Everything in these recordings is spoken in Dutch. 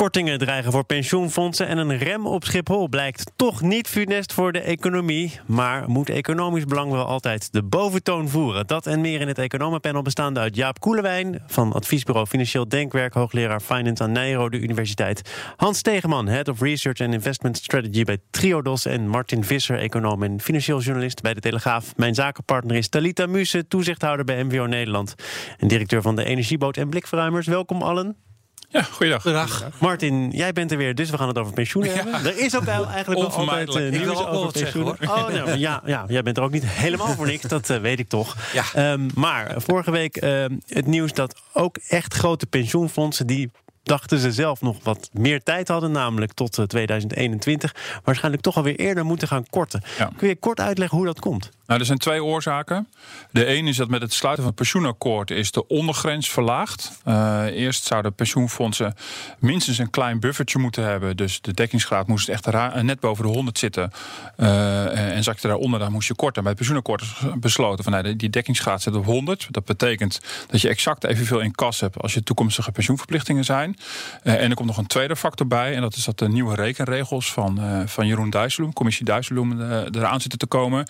Kortingen dreigen voor pensioenfondsen en een rem op Schiphol blijkt toch niet funest voor de economie. Maar moet economisch belang wel altijd de boventoon voeren? Dat en meer in het economenpanel bestaande uit Jaap Koelewijn van adviesbureau Financieel Denkwerk, hoogleraar Finance aan Nijro, de Universiteit. Hans Stegeman, Head of Research and Investment Strategy bij Triodos en Martin Visser, econoom en financieel journalist bij De Telegraaf. Mijn zakenpartner is Talita Muse, toezichthouder bij MVO Nederland en directeur van de Energieboot en Blikverruimers. Welkom allen. Ja, goeiedag. Goedendag. Martin, jij bent er weer, dus we gaan het over pensioen hebben. Er is ook wel eigenlijk wel altijd uh, nieuws over zeggen, pensioen. Oh, nou, ja, ja, jij bent er ook niet helemaal voor niks, dat eh, weet ik toch. Ja. Ehm, maar vorige week ehm, het nieuws dat ook echt grote pensioenfondsen... die dachten ze zelf nog wat meer tijd hadden, namelijk tot eh, 2021... waarschijnlijk toch alweer eerder moeten gaan korten. Ja. Kun je kort uitleggen hoe dat komt? Nou, er zijn twee oorzaken. De een is dat met het sluiten van het pensioenakkoord is de ondergrens verlaagd. Eh, eerst zouden pensioenfondsen minstens een klein buffertje moeten hebben. Dus de dekkingsgraad moest echt ra- net boven de 100 zitten. Eh, en zak je daaronder, dan moest je korten. Bij het pensioenakkoord is besloten van nee, die dekkingsgraad zit op 100. Dat betekent dat je exact evenveel in kas hebt als je toekomstige pensioenverplichtingen zijn. Eh, en er komt nog een tweede factor bij. En dat is dat de nieuwe rekenregels van, eh, van Jeroen Dijsselbloem, commissie Dijsselbloem, eh, eraan zitten te komen.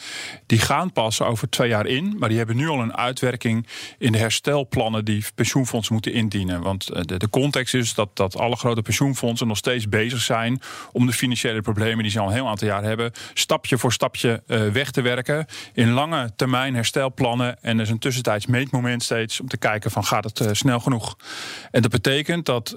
Die gaan over twee jaar in. Maar die hebben nu al een uitwerking in de herstelplannen die pensioenfondsen moeten indienen. Want eh, de, de context is dat, dat alle grote pensioenfondsen nog steeds bezig zijn om de financiële problemen die ze al een heel aantal jaar hebben, stapje voor stapje eh, weg te werken. In lange termijn herstelplannen. En er is een tussentijds meetmoment steeds om te kijken van gaat het eh, snel genoeg. En dat betekent dat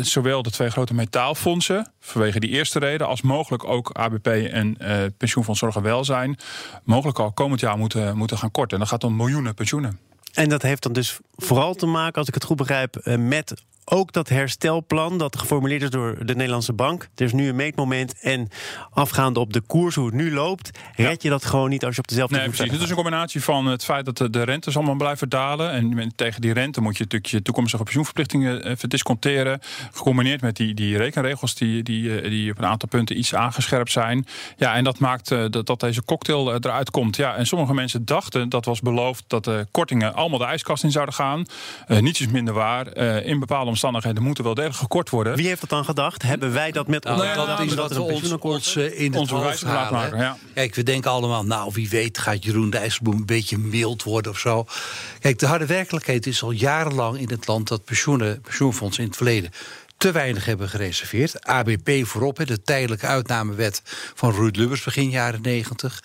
zowel de twee grote metaalfondsen, vanwege die eerste reden, als mogelijk ook ABP en Pensioenfonds Zorg en Welzijn, mogelijk al komend jaar moeten, moeten gaan korten. En dan gaat om miljoenen pensioenen. En dat heeft dan dus vooral te maken, als ik het goed begrijp, eh, met ook dat herstelplan dat geformuleerd is door de Nederlandse bank. Er is nu een meetmoment en afgaande op de koers hoe het nu loopt, red je dat gewoon niet als je op dezelfde Nee, precies. Het is een combinatie van het feit dat de, rentes allemaal blijven dalen. En tegen die rente moet je natuurlijk je toekomstige pensioenverplichtingen eh, even disconteren. Gecombineerd met die, die rekenregels die, die, eh, die op een aantal punten iets aangescherpt zijn. Ja, en dat maakt eh, dat, dat deze cocktail eruit komt. Ja, en sommige mensen dachten dat was beloofd dat de kortingen allemaal de ijskast in zouden gaan. Eh niets is minder waar. In bepaalde omstandigheden moeten wel degelijk gekort worden. Wie heeft dat dan gedacht? Hebben wij dat met Nou, dat is dat wat we een ons, ons eh, in het hoofd maken, ja. Kijk, we denken allemaal, nou, wie weet gaat Jeroen Dijsselbloem een beetje mild worden of zo. Kijk, de harde werkelijkheid is al jarenlang in het land dat pensioenen, pensioenfondsen in het verleden te weinig hebben gereserveerd. ABP voorop, de tijdelijke uitnamewet van Ruud Lubbers begin jaren 90.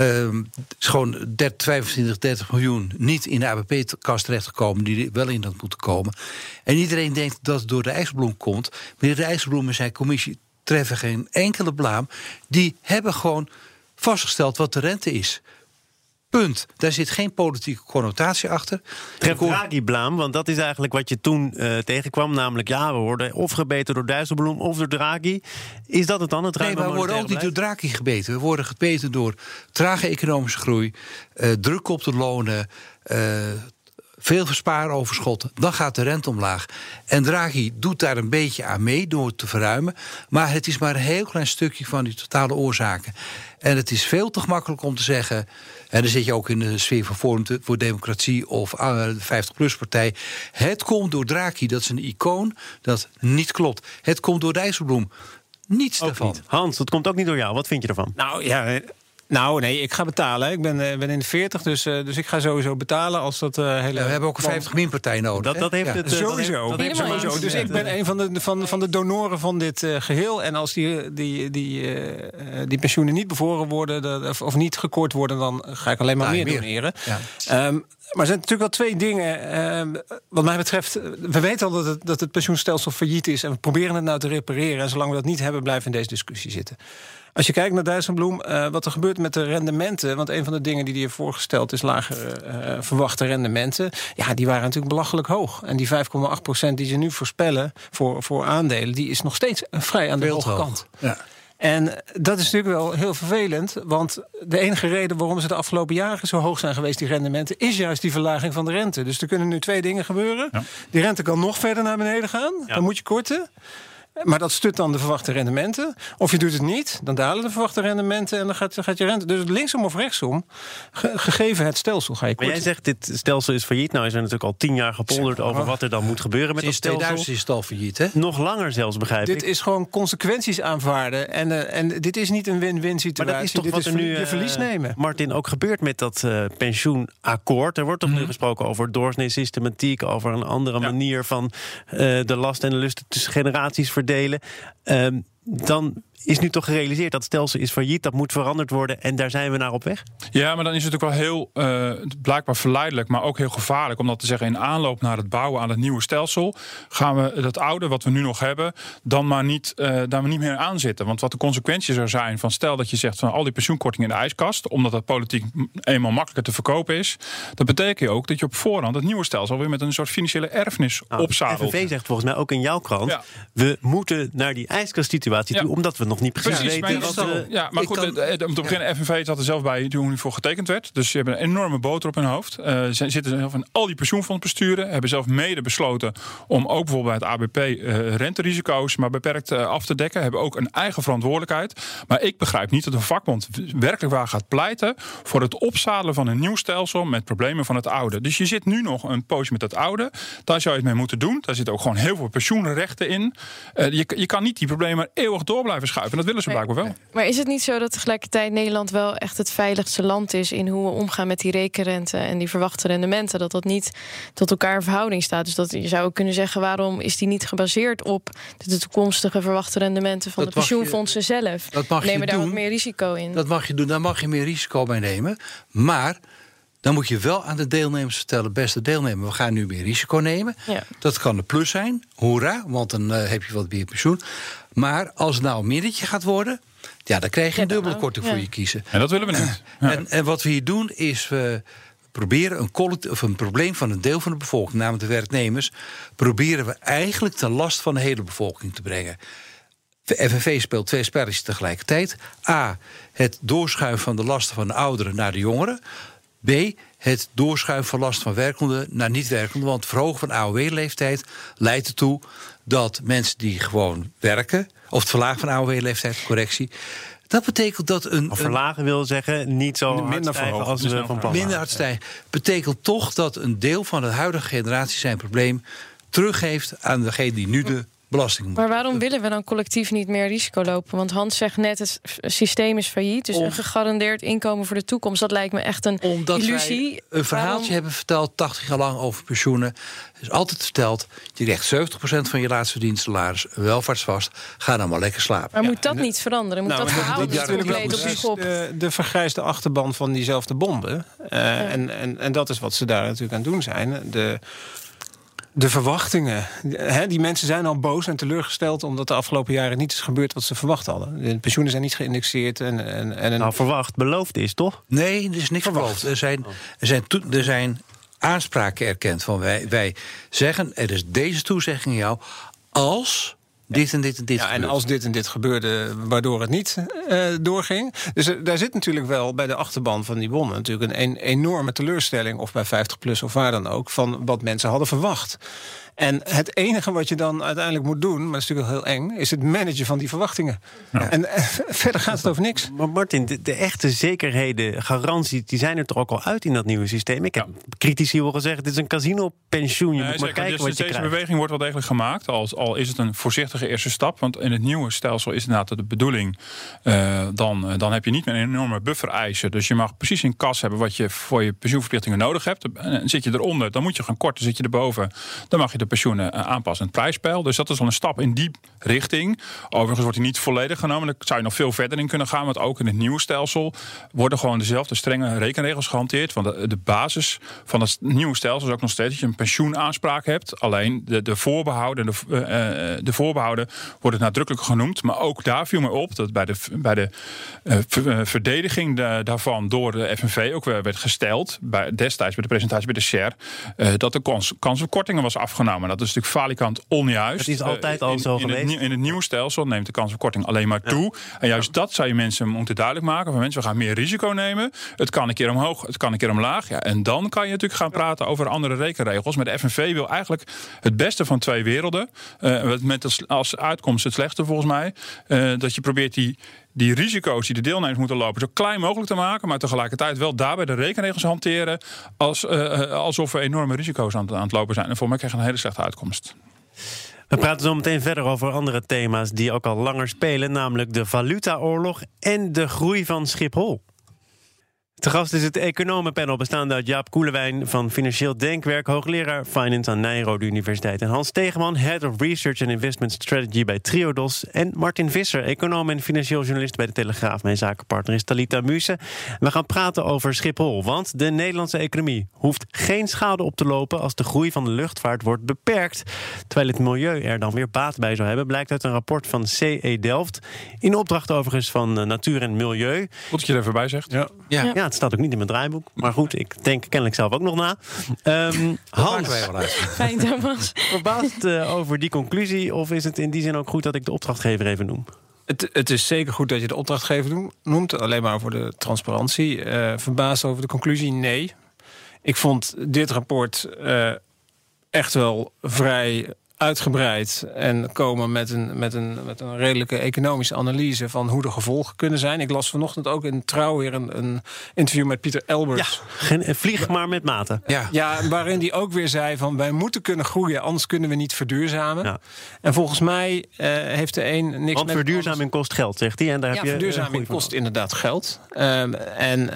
Ehm, is gewoon 30, 25, 30 miljoen niet in de ABP-kast terechtgekomen... die wel in had moeten komen. En iedereen denkt dat het door de IJsselbloem komt. Meneer de IJsselbloem en zijn commissie treffen geen enkele blaam. Die hebben gewoon vastgesteld wat de rente is. Punt. Daar zit geen politieke connotatie achter. Draghi blaam, want dat is eigenlijk wat je toen eh, tegenkwam. Namelijk, ja, we worden of gebeten door Dijsselbloem of door Draghi. Is dat het dan, het Nee, maar we worden ook niet door Draghi gebeten. We worden gebeten door trage economische groei, eh, druk op de lonen, eh, veel verspaaroverschot. Dan gaat de rente omlaag. En Draghi doet daar een beetje aan mee door het te verruimen. Maar het is maar een heel klein stukje van die totale oorzaken. En het is veel te gemakkelijk om te zeggen. En dan zit je ook in de sfeer van Forum voor Democratie of eh, de 50PLUS-partij. Het komt door Draghi, dat is een icoon dat niet klopt. Het komt door Dijsselbloem. Niets Ook daarvan. niet. Hans, dat komt ook niet door jou. Wat vind je ervan? Nou ja, nou nee, ik ga betalen. Ik ben, eh, ben in de 40, dus, eh, dus ik ga sowieso betalen als dat eh, hele. Ja, we hebben ook een 50 min partij nodig. Dat, dat heeft Ja. het... dat heeft- Sowieso. dat heeft sowieso. Hans Dus ik ben een van de, van, van de donoren van dit eh, geheel. En als die, die, die, die pensioenen niet bevoren worden dat- of, of niet gekort worden, dan ga ik alleen maar meer. doneren. Ja. Ehm, maar er zijn natuurlijk wel twee dingen. ehm, wat mij betreft, eh, we weten al dat het, dat het pensioenstelsel failliet is. En we proberen het nou te repareren. En zolang we dat niet hebben, blijven we in deze discussie zitten. Als je kijkt naar Dijsselbloem, eh wat er gebeurt met de rendementen. Want een van de dingen die hij heeft voorgesteld is lagere eh, verwachte rendementen. Ja, die waren natuurlijk belachelijk hoog. En die 5,8% die ze nu voorspellen voor, voor aandelen, die is nog steeds eh, vrij aan de hoge kant. Ja. En dat is natuurlijk wel heel vervelend. Want de enige reden waarom ze de afgelopen jaren zo hoog zijn geweest, die rendementen, is juist die verlaging van de rente. Dus er kunnen nu twee dingen gebeuren. Ja. Die rente kan nog verder naar beneden gaan. Ja. Dan moet je korten. Maar dat stut dan de verwachte rendementen. Of je doet het niet, dan dalen de verwachte rendementen en dan gaat, gaat je rente. Dus linksom of rechtsom, ge- gegeven het stelsel, ga je Maar korten. jij zegt, dit stelsel is failliet. Nou is er natuurlijk al tien jaar gepolderd over wat er dan moet gebeuren met dat Sinds 2000 stelsel. is het al failliet, hè? Nog langer zelfs, begrijp Dit ik. is gewoon consequenties aanvaarden. En, eh, en dit is niet een win-win Maar situatie. dat is toch dit wat is er nu, je eh, verlies nemen. Martin, ook gebeurt met dat eh, pensioenakkoord. Er wordt toch nu gesproken over doorsnee systematiek... over een andere Ja. manier van eh, de last en de lust tussen generaties verdelen. Ehm, dan is nu toch gerealiseerd dat stelsel is failliet, dat moet veranderd worden... en daar zijn we naar op weg? Ja, maar dan is het ook wel heel uh, blijkbaar verleidelijk, maar ook heel gevaarlijk om dat te zeggen. In aanloop naar het bouwen aan het nieuwe stelsel gaan we dat oude wat we nu nog hebben, dan maar niet, uh, daar maar niet meer aan zitten. Want wat de consequenties er zijn van stel dat je zegt van al die pensioenkortingen in de ijskast, omdat dat politiek eenmaal makkelijker te verkopen is, dat betekent ook dat je op voorhand het nieuwe stelsel weer met een soort financiële erfenis nou, opzadelt. FNV zegt volgens mij ook in jouw krant, ja. we moeten naar die ijskast-situatie toe, ja. omdat we nog niet precies, precies weten wat we... Ja, maar goed, kan, om te beginnen. FNV zat er zelf bij toen voor getekend werd. Dus ze hebben een enorme boter op hun hoofd. Uh, ze zitten zelf in al die pensioenfondsbesturen. Hebben zelf mede besloten om ook bijvoorbeeld bij het ABP uh, renterisico's maar beperkt af te dekken. Hebben ook een eigen verantwoordelijkheid. Maar ik begrijp niet dat een vakbond werkelijk waar gaat pleiten voor het opzadelen van een nieuw stelsel met problemen van het oude. Dus je zit nu nog een poosje met het oude. Daar zou je het mee moeten doen. Daar zitten ook gewoon heel veel pensioenrechten in. Je, je kan niet die problemen eeuwig door blijven schuiven. Dat willen ze blijkbaar wel. Maar is het niet zo dat tegelijkertijd Nederland wel echt het veiligste land is in hoe we omgaan met die rekenrente en die verwachte rendementen? Dat dat niet tot elkaar in verhouding staat. Dus dat je zou ook kunnen zeggen: waarom is die niet gebaseerd op de toekomstige verwachte rendementen van dat de pensioenfondsen je, zelf? Dat mag Nemen je daar doen. wat meer risico in. Dat mag je doen, daar mag je meer risico bij nemen. Maar dan moet je wel aan de deelnemers vertellen: beste deelnemer, we gaan nu meer risico nemen. Ja. Dat kan een plus zijn, hoera, want dan uh, heb je wat meer pensioen. Maar als het nou een middetje gaat worden, ja, dan krijg je een dubbele korting ja. voor je kiezen. En dat willen we niet. Ja. En, en, wat we hier doen is we proberen een, of een probleem van een deel van de bevolking, namelijk de werknemers, proberen we eigenlijk ten last van de hele bevolking te brengen. De FNV speelt twee spelletjes tegelijkertijd. A, het doorschuiven van de lasten van de ouderen naar de jongeren. B, het doorschuiven van lasten van werkenden naar niet-werkenden. Want het verhogen van AOW-leeftijd leidt ertoe dat mensen die gewoon werken, of het verlagen van AOW-leeftijd, correctie. Dat betekent dat een. Of verlagen wil zeggen niet zo minder stijgen als we van plan Minder hard stijgen. Betekent toch dat een deel van de huidige generatie zijn probleem teruggeeft aan degene die nu de belasting moet. Maar waarom willen we dan collectief niet meer risico lopen? Want Hans zegt net, het systeem is failliet. Dus Om, een gegarandeerd inkomen voor de toekomst... dat lijkt me echt een omdat illusie. Wij een verhaaltje waarom? hebben verteld, 80 jaar lang, over pensioenen. Het is altijd verteld, je krijgt 70% van je laatst verdiend salaris... welvaartsvast, ga dan maar lekker slapen. Maar ja, moet dat niet veranderen? Moet nou, dat verhaal niet compleet op de schop? De, de vergrijsde achterban van diezelfde bonden. Uh, ja. en, en, en dat is wat ze daar natuurlijk aan doen zijn. De de verwachtingen. He, die mensen zijn al boos en teleurgesteld omdat de afgelopen jaren niet is gebeurd wat ze verwacht hadden. De pensioenen zijn niet geïndexeerd. En, en, en een... Nou, verwacht, beloofd is toch? Nee, er is niks verwacht. beloofd. Er zijn, er zijn, er zijn aanspraken erkend van wij, wij zeggen: er is deze toezegging jou als dit en dit en dit. Ja, en als dit en dit gebeurde, waardoor het niet uh, doorging. Dus uh, daar zit natuurlijk wel bij de achterban van die bonnen natuurlijk een, een enorme teleurstelling, of bij 50 plus of waar dan ook, van wat mensen hadden verwacht. En het enige wat je dan uiteindelijk moet doen, maar dat is natuurlijk heel eng, is het managen van die verwachtingen. Ja. En uh, verder gaat het over niks. Maar Martin, de, de, echte zekerheden, garanties, die zijn er toch ook al uit in dat nieuwe systeem. Ik heb ja. critici horen zeggen: dit is een casino-pensioen. Je nee, moet maar kijken dus wat je deze krijgt. beweging wordt wel degelijk gemaakt, al, al is het een voorzichtige eerste stap. Want in het nieuwe stelsel is inderdaad de bedoeling: uh, dan, dan heb je niet meer een enorme buffer eisen. Dus je mag precies in kas hebben wat je voor je pensioenverplichtingen nodig hebt. En zit je eronder, dan moet je gaan korten. Zit je erboven, dan mag je de pensioenen aanpassen aan het prijspeil. Dus dat is al een stap in die richting. Overigens wordt hij niet volledig genomen. Daar zou je nog veel verder in kunnen gaan. Want ook in het nieuwe stelsel worden gewoon dezelfde strenge rekenregels gehanteerd. Want de, basis van het nieuwe stelsel is ook nog steeds dat je een pensioenaanspraak hebt. Alleen de, de, voorbehouden, de, uh, de voorbehouden worden nadrukkelijk genoemd. Maar ook daar viel me op dat bij de, bij de ver, verdediging de, daarvan door de FNV ook werd gesteld. Bij, destijds bij de presentatie bij de. Uh, dat de kans, kans op kortingen was afgenomen. Nou, maar dat is natuurlijk falikant onjuist. Het is altijd Eh, al in, zo in geweest. Het, in het nieuwe stelsel neemt de kans op korting alleen maar toe. En juist dat zou je mensen moeten duidelijk maken. Van mensen, we gaan meer risico nemen. Het kan een keer omhoog, het kan een keer omlaag. Ja, en dan kan je natuurlijk gaan praten over andere rekenregels. Maar de FNV wil eigenlijk het beste van twee werelden. Eh, met als, als uitkomst het slechte volgens mij. Eh, dat je probeert die, die risico's die de deelnemers moeten lopen... zo klein mogelijk te maken. Maar tegelijkertijd wel daarbij de rekenregels hanteren... Eh, eh, alsof we enorme risico's aan, aan het lopen zijn. En voor mij krijg je een hele slechte uitkomst. We praten zo meteen verder over andere thema's die ook al langer spelen, namelijk de valutaoorlog en de groei van Schiphol. Te gast is het economenpanel bestaande uit Jaap Koelewijn van Financieel Denkwerk, hoogleraar Finance aan Nijrode Universiteit. En Hans Tegeman, Head of Research and Investment Strategy bij Triodos. En Martin Visser, econoom en financieel journalist bij de Telegraaf. Mijn zakenpartner is Talita Muse. We gaan praten over Schiphol, want de Nederlandse economie hoeft geen schade op te lopen als de groei van de luchtvaart wordt beperkt. Terwijl het milieu er dan weer baat bij zou hebben, blijkt uit een rapport van CE Delft. In opdracht overigens van eh, Natuur en Milieu. Goed dat je er even bij zegt. Ja. Ja, het staat ook niet in mijn draaiboek. Maar goed, ik denk kennelijk zelf ook nog na. Ehm Hans. Fijn, Thomas. verbaasd eh, over die conclusie? Of is het in die zin ook goed dat ik de opdrachtgever even noem? Het, het is zeker goed dat je de opdrachtgever noem- noemt. Alleen maar voor de transparantie. Eh verbaasd over de conclusie? Nee. Ik vond dit rapport eh, echt wel vrij uitgebreid en komen met een, met, een, met een redelijke economische analyse van hoe de gevolgen kunnen zijn. Ik las vanochtend ook in Trouw weer een, een interview met Pieter Ja, Elbers. geen- eh, vlieg maar met mate. Ja. Ja, waarin die ook weer zei van wij moeten kunnen groeien, anders kunnen we niet verduurzamen. Ja. En volgens mij eh, heeft de een niks Want met verduurzaming kost geld, zegt hij. En daar ja, heb je eh, verduurzaming van kost inderdaad geld. En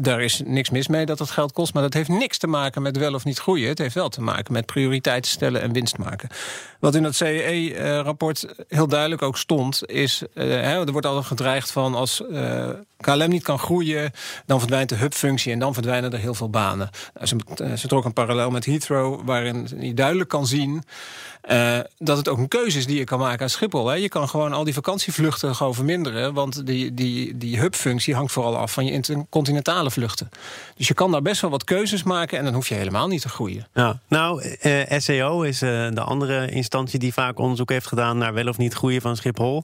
daar is niks mis mee dat het geld kost. Maar dat heeft niks te maken met wel of niet groeien. Het heeft wel te maken met prioriteiten stellen en winst maken. Wat in dat CE-rapport heel duidelijk ook stond, is... eh, er wordt al gedreigd van als eh, KLM niet kan groeien... dan verdwijnt de hubfunctie en dan verdwijnen er heel veel banen. Nou, ze, eh, ze trok een parallel met Heathrow... waarin je duidelijk kan zien eh, dat het ook een keuze is die je kan maken aan Schiphol. Hè. Je kan gewoon al die vakantievluchten gewoon verminderen... want die, die, die hubfunctie hangt vooral af van je intercontinentale vluchten. Dus je kan daar best wel wat keuzes maken... en dan hoef je helemaal niet te groeien. Ja, nou, eh, SEO is eh, de andere instantie die vaak onderzoek heeft gedaan naar wel of niet groeien van Schiphol.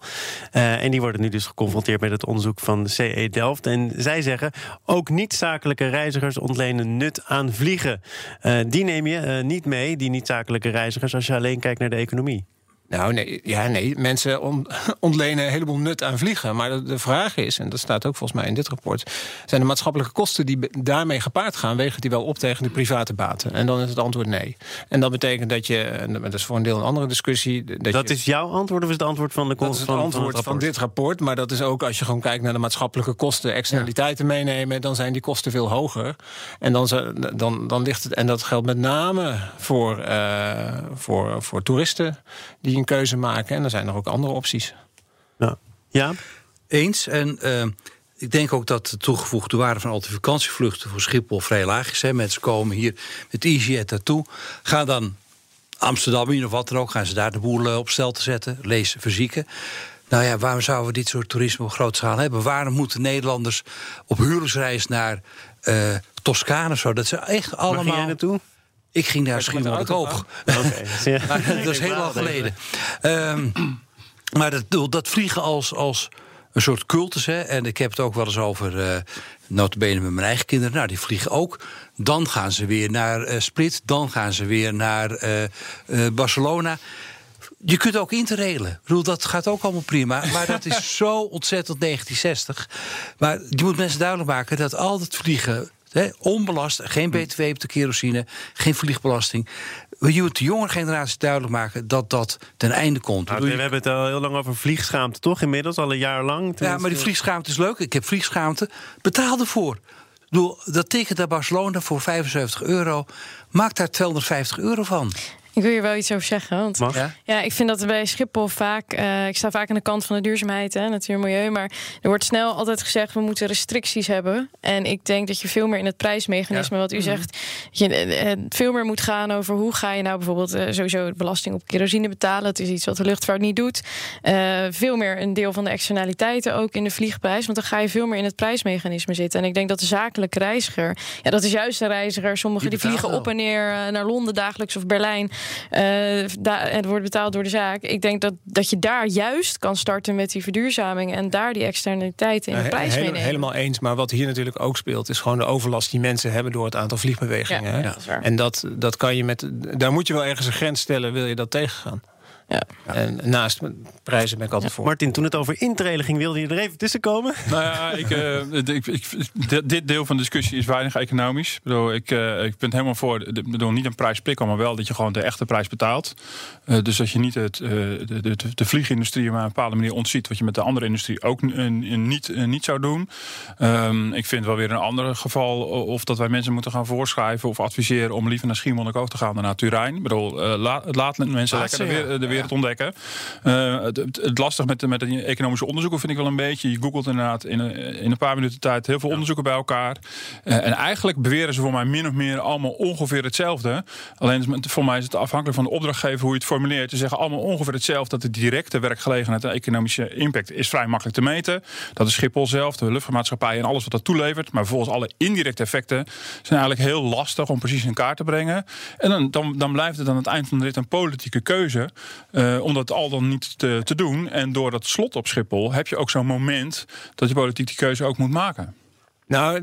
Eh, en die worden nu dus geconfronteerd met het onderzoek van CE Delft. En zij zeggen ook niet-zakelijke reizigers ontlenen nut aan vliegen. Eh, die neem je eh, niet mee, die niet-zakelijke reizigers, als je alleen kijkt naar de economie. Nou, nee, ja, nee. mensen on- ontlenen een heleboel nut aan vliegen. Maar de, de vraag is, en dat staat ook volgens mij in dit rapport... zijn de maatschappelijke kosten die daarmee gepaard gaan... wegen die wel op tegen de private baten? En dan is het antwoord nee. En dat betekent dat je, en dat is voor een deel een andere discussie... Dat, Dat je, is jouw antwoord of is het antwoord van de dat is het van, antwoord van, dit rapport. Maar dat is ook als je gewoon kijkt naar de maatschappelijke kosten... externaliteiten meenemen, dan zijn die kosten veel hoger. En dan, dan, dan ligt het... En dat geldt met name voor, eh, voor, voor toeristen die een keuze maken. En er zijn er ook andere opties. Ja. ja? Eens. En eh, ik denk ook dat de toegevoegde waarde van al die vakantievluchten voor Schiphol vrij laag is. Hè. Mensen komen hier met EasyJet naartoe. Gaan dan Amsterdam in of wat dan ook. Gaan ze daar de boel eh, op stel te zetten. Lees verzieken. Nou ja, waarom zouden we dit soort toerisme op grote schaal hebben? Waarom moeten Nederlanders op huwelijksreis naar eh Toscane of zo? Dat ze echt Waar ging jij allemaal... naartoe? Ik ging auto Oké. Ja. Maar dat is heel lang geleden. Ehm, maar dat, dat vliegen als, als een soort cultus. Hè, en ik heb het ook wel eens over. eh notabene met mijn eigen kinderen. Nou, die vliegen ook. Dan gaan ze weer naar eh, Split. Dan gaan ze weer naar eh, eh, Barcelona. Je kunt ook interrailen. Ik bedoel, dat gaat ook allemaal prima. Maar dat is zo ontzettend 1960. Maar je moet mensen duidelijk maken dat al het vliegen. Onbelast, geen btw op de kerosine, geen vliegbelasting. Je moet de jonge generatie duidelijk maken dat dat ten einde komt. Nou, we je- hebben het al heel lang over vliegschaamte, toch? Inmiddels, al een jaar lang. ja, maar die vliegschaamte is leuk. Ik heb vliegschaamte. Betaal ervoor. Dat ticket naar Barcelona voor 75 euro. Maak daar 250 euro van. Ik wil hier wel iets over zeggen. Want Mag? Ja? Ja, ik vind dat bij Schiphol vaak. eh, ik sta vaak aan de kant van de duurzaamheid, hè, natuur en milieu. Maar er wordt snel altijd gezegd: we moeten restricties hebben. En ik denk dat je veel meer in het prijsmechanisme, wat u zegt, dat je eh, eh, veel meer moet gaan over hoe ga je nou bijvoorbeeld sowieso de belasting op kerosine betalen. Het is iets wat de luchtvaart niet doet. Eh, veel meer een deel van de externaliteiten ook in de vliegprijs. Want dan ga je veel meer in het prijsmechanisme zitten. En ik denk dat de zakelijke reiziger, ja, dat is juist een reiziger. Sommigen Die die, vliegen op en neer naar Londen dagelijks of Berlijn. Daar, het wordt betaald door de zaak. Ik denk dat, dat je daar juist kan starten met die verduurzaming en daar die externaliteiten in de prijs meenemen. Helemaal eens. Maar wat hier natuurlijk ook speelt, is gewoon de overlast die mensen hebben door het aantal vliegbewegingen. Ja, en dat, dat kan je met. Daar moet je wel ergens een grens stellen, wil je dat tegengaan. Ja. En naast prijzen ben ik altijd voor. Martin, toen het over intreden ging, wilde je er even tussen komen? Nou ja, ik, uh, ik, ik, dit deel van de discussie is weinig economisch. Ik, bedoel, ik, uh, ik ben het helemaal voor, ik bedoel, niet een prijs pikken, maar wel dat je gewoon de echte prijs betaalt. Uh, dus dat je niet het, de, de, de, vliegindustrie op een bepaalde manier ontziet, wat je met de andere industrie ook niet, niet zou doen. Um, ik vind wel weer een ander geval of dat wij mensen moeten gaan voorschrijven of adviseren om liever naar Schiermonnikoog te gaan dan naar Turijn. Ik bedoel, laat, laat mensen lekker de, de wereld ontdekken. Uh, het, het, lastig met, met de economische onderzoeken vind ik wel een beetje. Je googelt inderdaad in een, in een paar minuten tijd heel veel onderzoeken bij elkaar. Uh, en eigenlijk beweren ze voor mij min of meer allemaal ongeveer hetzelfde. Alleen voor mij is het afhankelijk van de opdrachtgever hoe je het formuleert. Ze zeggen allemaal ongeveer hetzelfde. Dat de directe werkgelegenheid en economische impact is vrij makkelijk te meten. Dat is Schiphol zelf, de luchtvaartmaatschappij en alles wat dat toelevert. Maar vervolgens alle indirecte effecten zijn eigenlijk heel lastig om precies in kaart te brengen. En dan, dan, dan blijft het aan het eind van de rit een politieke keuze. Uh, om dat al dan niet te, te doen. En door dat slot op Schiphol heb je ook zo'n moment dat je politiek die keuze ook moet maken. Nou,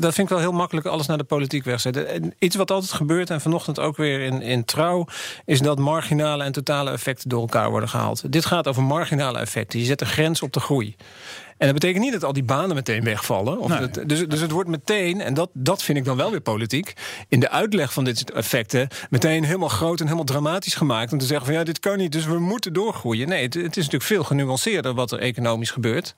dat vind ik wel heel makkelijk alles naar de politiek wegzetten. Iets wat altijd gebeurt, en vanochtend ook weer in, in trouw... is dat marginale en totale effecten door elkaar worden gehaald. Dit gaat over marginale effecten. Je zet een grens op de groei. En dat betekent niet dat al die banen meteen wegvallen. Of dus, dus het wordt meteen, en dat, dat vind ik dan wel weer politiek... in de uitleg van dit soort effecten... meteen helemaal groot en helemaal dramatisch gemaakt... om te zeggen van ja, dit kan niet, dus we moeten doorgroeien. Nee, het, het is natuurlijk veel genuanceerder wat er economisch gebeurt.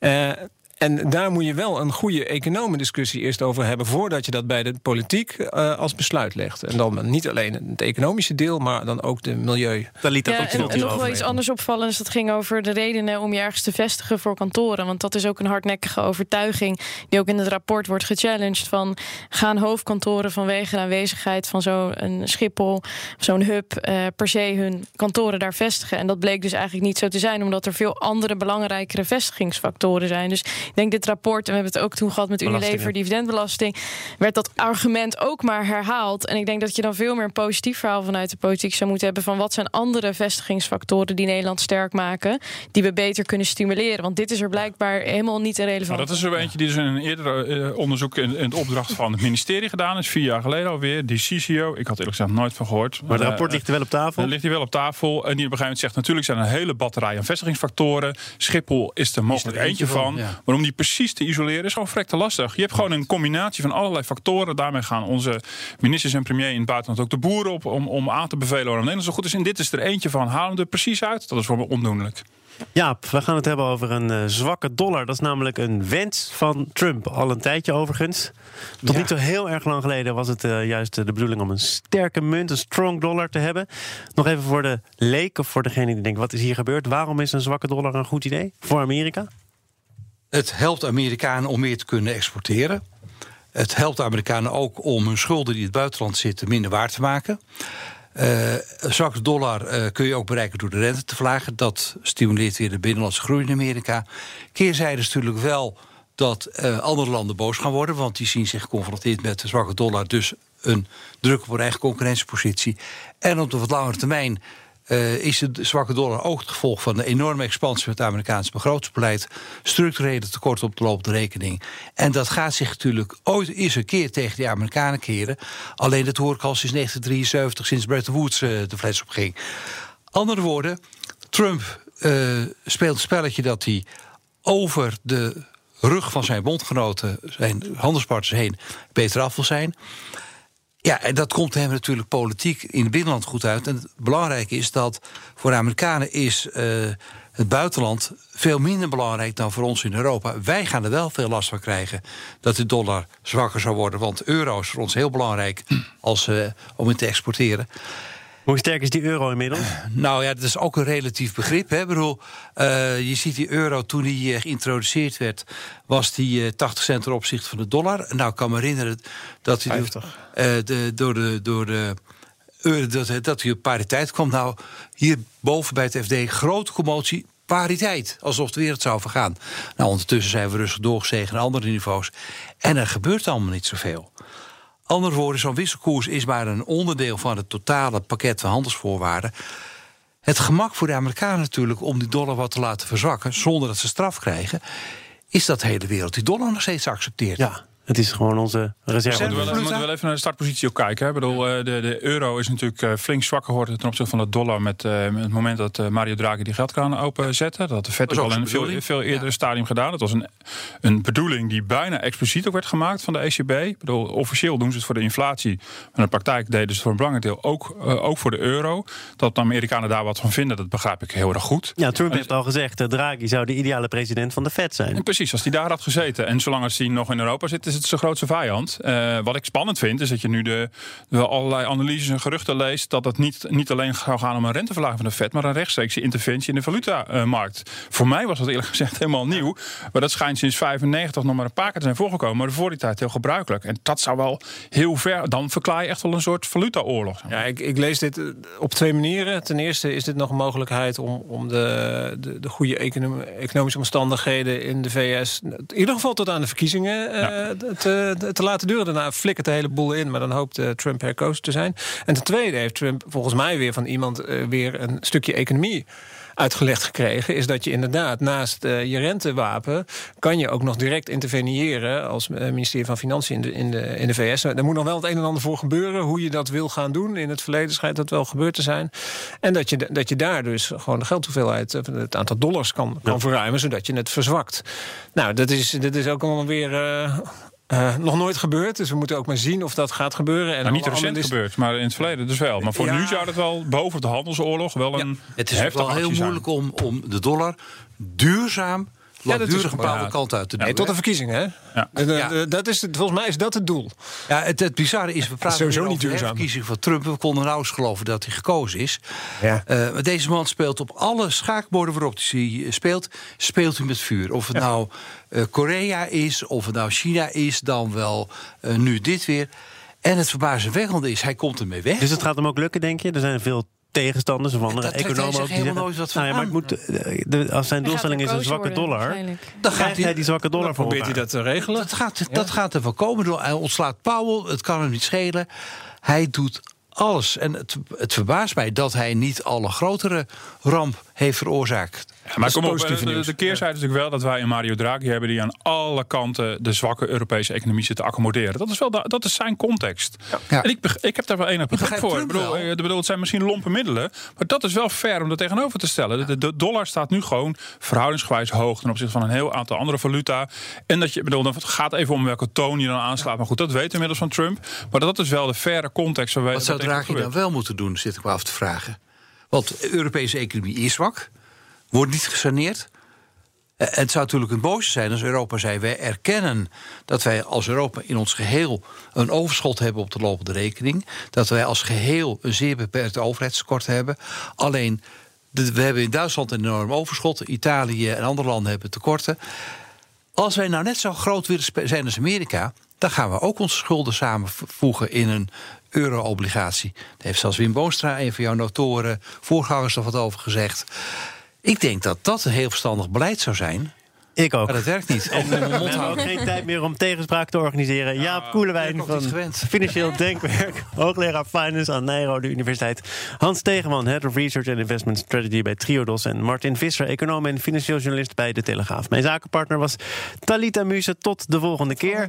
Uh, en daar moet je wel een goede economendiscussie eerst over hebben... voordat je dat bij de politiek uh, als besluit legt. En dan niet alleen het economische deel, maar dan ook de milieu. Dat liet dat ja, en, en nog wel iets anders opvallends. Dat ging over de redenen om je ergens te vestigen voor kantoren. Want dat is ook een hardnekkige overtuiging... die ook in het rapport wordt gechallenged van... gaan hoofdkantoren vanwege de aanwezigheid van zo'n Schiphol... zo'n hub uh, per se hun kantoren daar vestigen. En dat bleek dus eigenlijk niet zo te zijn... omdat er veel andere belangrijkere vestigingsfactoren zijn. Dus ik denk dit rapport, en we hebben het ook toen gehad met Unilever, dividendbelasting, werd dat argument ook maar herhaald. En ik denk dat je dan veel meer een positief verhaal vanuit de politiek zou moeten hebben van wat zijn andere vestigingsfactoren die Nederland sterk maken, die we beter kunnen stimuleren. Want dit is er blijkbaar helemaal niet relevant. Nou, dat is er eentje die dus in een eerder uh, onderzoek in, in, de opdracht van het ministerie gedaan is, vier jaar geleden alweer. Die CCO, ik had eerlijk gezegd nooit van gehoord. Maar het rapport ligt er wel op tafel? Uh, ligt hier wel op tafel. En die op een gegeven moment zegt, natuurlijk zijn er een hele batterij aan vestigingsfactoren. Schiphol is er mogelijk er eentje van. van om die precies te isoleren is gewoon vrek te lastig. Je hebt gewoon een combinatie van allerlei factoren. Daarmee gaan onze ministers en premier in het buitenland ook de boeren op om, om aan te bevelen waarom Nederland zo goed is. En dit is er eentje van. Halen hem er precies uit. Dat is voor me ondoenlijk. Ja, we gaan het hebben over een uh, zwakke dollar. Dat is namelijk een wens van Trump. Al een tijdje overigens. Tot niet zo heel erg lang geleden was het uh, juist de bedoeling om een sterke munt, een strong dollar te hebben. Nog even voor de leek of voor degene die denkt: wat is hier gebeurd? Waarom is een zwakke dollar een goed idee voor Amerika? Het helpt Amerikanen om meer te kunnen exporteren. Het helpt Amerikanen ook om hun schulden die in het buitenland zitten minder waard te maken. Uh, een zwakke dollar uh, kun je ook bereiken door de rente te verlagen. Dat stimuleert weer de binnenlandse groei in Amerika. Keerzijde is natuurlijk wel dat uh, andere landen boos gaan worden, want die zien zich geconfronteerd met de zwakke dollar, dus een druk op hun eigen concurrentiepositie. En op de wat langere termijn uh, is de zwakke dollar ook het gevolg van de enorme expansie van het Amerikaanse begrotingsbeleid, structurele tekort op de lopende rekening. En dat gaat zich natuurlijk ooit eens een keer tegen de Amerikanen keren. Alleen dat hoor ik al sinds 1973, sinds Bretton Woods uh, de fles op ging. Andere woorden, Trump uh, speelt een spelletje dat hij over de rug van zijn bondgenoten, zijn handelspartners heen, beter af wil zijn. Ja, en dat komt hem natuurlijk politiek in het binnenland goed uit. En het belangrijke is dat voor de Amerikanen is uh, het buitenland veel minder belangrijk dan voor ons in Europa. Wij gaan er wel veel last van krijgen dat de dollar zwakker zou worden. Want euro is voor ons heel belangrijk als, uh, om in te exporteren. Hoe sterk is die euro inmiddels? Nou ja, dat is ook een relatief begrip. Hè. Ik bedoel, uh, je ziet die euro toen die geïntroduceerd werd, was die uh, 80 cent ten opzichte van de dollar. Nou, ik kan me herinneren dat hij uh, de, door de. Door de dat, dat hij op pariteit kwam. Nou, hier boven bij het FD grote commotie, pariteit. Alsof de wereld zou vergaan. Nou, ondertussen zijn we rustig doorgezegen naar andere niveaus. En er gebeurt allemaal niet zoveel. Andere woorden, zo'n wisselkoers is maar een onderdeel van het totale pakket van handelsvoorwaarden. Het gemak voor de Amerikanen natuurlijk om die dollar wat te laten verzwakken zonder dat ze straf krijgen, is dat de hele wereld die dollar nog steeds accepteert. Ja, het is gewoon onze reserve. We moeten, wel, even naar de startpositie ook kijken. Hè. Ik bedoel, eh, de, de euro is natuurlijk eh, flink zwakker geworden ten opzichte van de dollar. Met, uh, met het moment dat Mario Draghi die geldkraan openzette. Dat had de Fed ook al in een veel, veel eerder ja. stadium gedaan. Het was een, een bedoeling die bijna expliciet ook werd gemaakt van de ECB. Ik bedoel, officieel doen ze het voor de inflatie. Maar in de praktijk deden ze het voor een belangrijk deel ook, ook voor de euro. Dat de Amerikanen daar wat van vinden, dat begrijp ik heel erg goed. Ja, Trump heeft al gezegd, Draghi zou de ideale president van de Fed zijn. En precies, als hij daar had gezeten. En zolang als hij nog in Europa zit, is het zijn grootste vijand. Uh, wat ik spannend vind, is dat je nu de, allerlei analyses en geruchten leest dat het niet, niet alleen zou gaan om een renteverlaging van de Fed, maar een rechtstreekse interventie in de valutamarkt. Voor mij was dat eerlijk gezegd helemaal nieuw. Maar dat schijnt sinds 95 nog maar een paar keer te zijn voorgekomen. Maar voor die tijd heel gebruikelijk. En dat zou wel heel ver. Dan verklaar je echt wel een soort valutaoorlog. Ja, ik, ik lees dit op twee manieren. Ten eerste is dit nog een mogelijkheid om, om de, de, de goede economische omstandigheden in de VS. in ieder geval tot aan de verkiezingen ja. Te, te laten duren. Daarna flikkert de hele boel in, maar dan hoopt uh, Trump herkozen te zijn. En ten tweede heeft Trump volgens mij weer van iemand uh, weer een stukje economie uitgelegd gekregen, is dat je inderdaad naast uh, je rentewapen kan je ook nog direct interveneren als uh, ministerie van Financiën in de, in, de, in de VS. Er moet nog wel het een en ander voor gebeuren. Hoe je dat wil gaan doen. In het verleden schijnt dat wel gebeurd te zijn. En dat je, dat je daar dus gewoon de geldhoeveelheid, het aantal dollars kan, kan ja. verruimen, zodat je het verzwakt. Nou, dat is, dat is ook allemaal weer. Uh, uh, nog nooit gebeurd, dus we moeten ook maar zien of dat gaat gebeuren. En nou, niet recent is... gebeurd, maar in het verleden dus wel. Maar voor ja. nu zou het wel boven de handelsoorlog wel een. Ja, het is wel heel moeilijk om, om de dollar duurzaam ja, dat duurzaam bepaalde ja. kant uit te doen. Nee, tot de verkiezingen, hè? De, dat is, volgens mij is dat het doel. Ja, het, het bizarre is, we praten sowieso niet duurzaam. de verkiezing van Trump. We konden nauwelijks geloven dat hij gekozen is. Ja. Uh, maar deze man speelt op alle schaakborden waarop hij speelt, speelt hij met vuur. Of het nou uh, Korea is, of het nou China is, dan wel uh, nu dit weer. En het verbazingwekkende is, hij komt ermee weg. Dus het gaat hem ook lukken, denk je? Er zijn veel tegenstanders of andere economen ook die zeggen, nooit wat van nou ja, maar het moet, de, als zijn doelstelling is een zwakke dollar, dan gaat hij die zwakke dollar voor probeert hij dat te regelen. Dat gaat, ja. dat gaat er voorkomen door. Hij ontslaat Powell, het kan hem niet schelen. Hij doet alles. En het, het verbaast mij dat hij niet al een grotere ramp heeft veroorzaakt. Ja, maar kom op, de, de, de keerzijde is natuurlijk wel dat wij een Mario Draghi hebben die aan alle kanten de zwakke Europese economie zit te accommoderen. Dat is wel dat is zijn context. Ja. En ik, ik heb daar wel enig begrip voor. Ik bedoel, ik bedoel, het zijn misschien lompe middelen, maar dat is wel fair om dat tegenover te stellen. De, de, dollar staat nu gewoon verhoudingsgewijs hoog ten opzichte van een heel aantal andere valuta. En dat je, bedoel, dan gaat even om welke toon je dan aanslaat. Maar goed, dat weten we inmiddels van Trump. Maar dat is wel de faire context. Waar Wat zou Draghi dan wel moeten doen, zit ik me af te vragen. Want de Europese economie is zwak, wordt niet gesaneerd. Het zou natuurlijk een boosje zijn als Europa zei: wij erkennen dat wij als Europa in ons geheel een overschot hebben op de lopende rekening. Dat wij als geheel een zeer beperkt overheidstekort hebben. Alleen, we hebben in Duitsland een enorm overschot. Italië en andere landen hebben tekorten. Als wij nou net zo groot willen zijn als Amerika, dan gaan we ook onze schulden samenvoegen in een euro-obligatie. Daar heeft zelfs Wim Boonstra, een van jouw notoren voorgangers, nog wat over gezegd. Ik denk dat dat een heel verstandig beleid zou zijn. Ik ook. Maar dat werkt niet. En we hebben ook geen tijd meer om tegenspraak te organiseren. Ja, Jaap Koelewijn van Financieel Denkwerk. hoogleraar Finance aan Nijrode Universiteit. Hans Tegenman, Head of Research and Investment Strategy bij Triodos. En Martin Visser, econoom en financieel journalist bij De Telegraaf. Mijn zakenpartner was Talita Muse. Tot de volgende keer.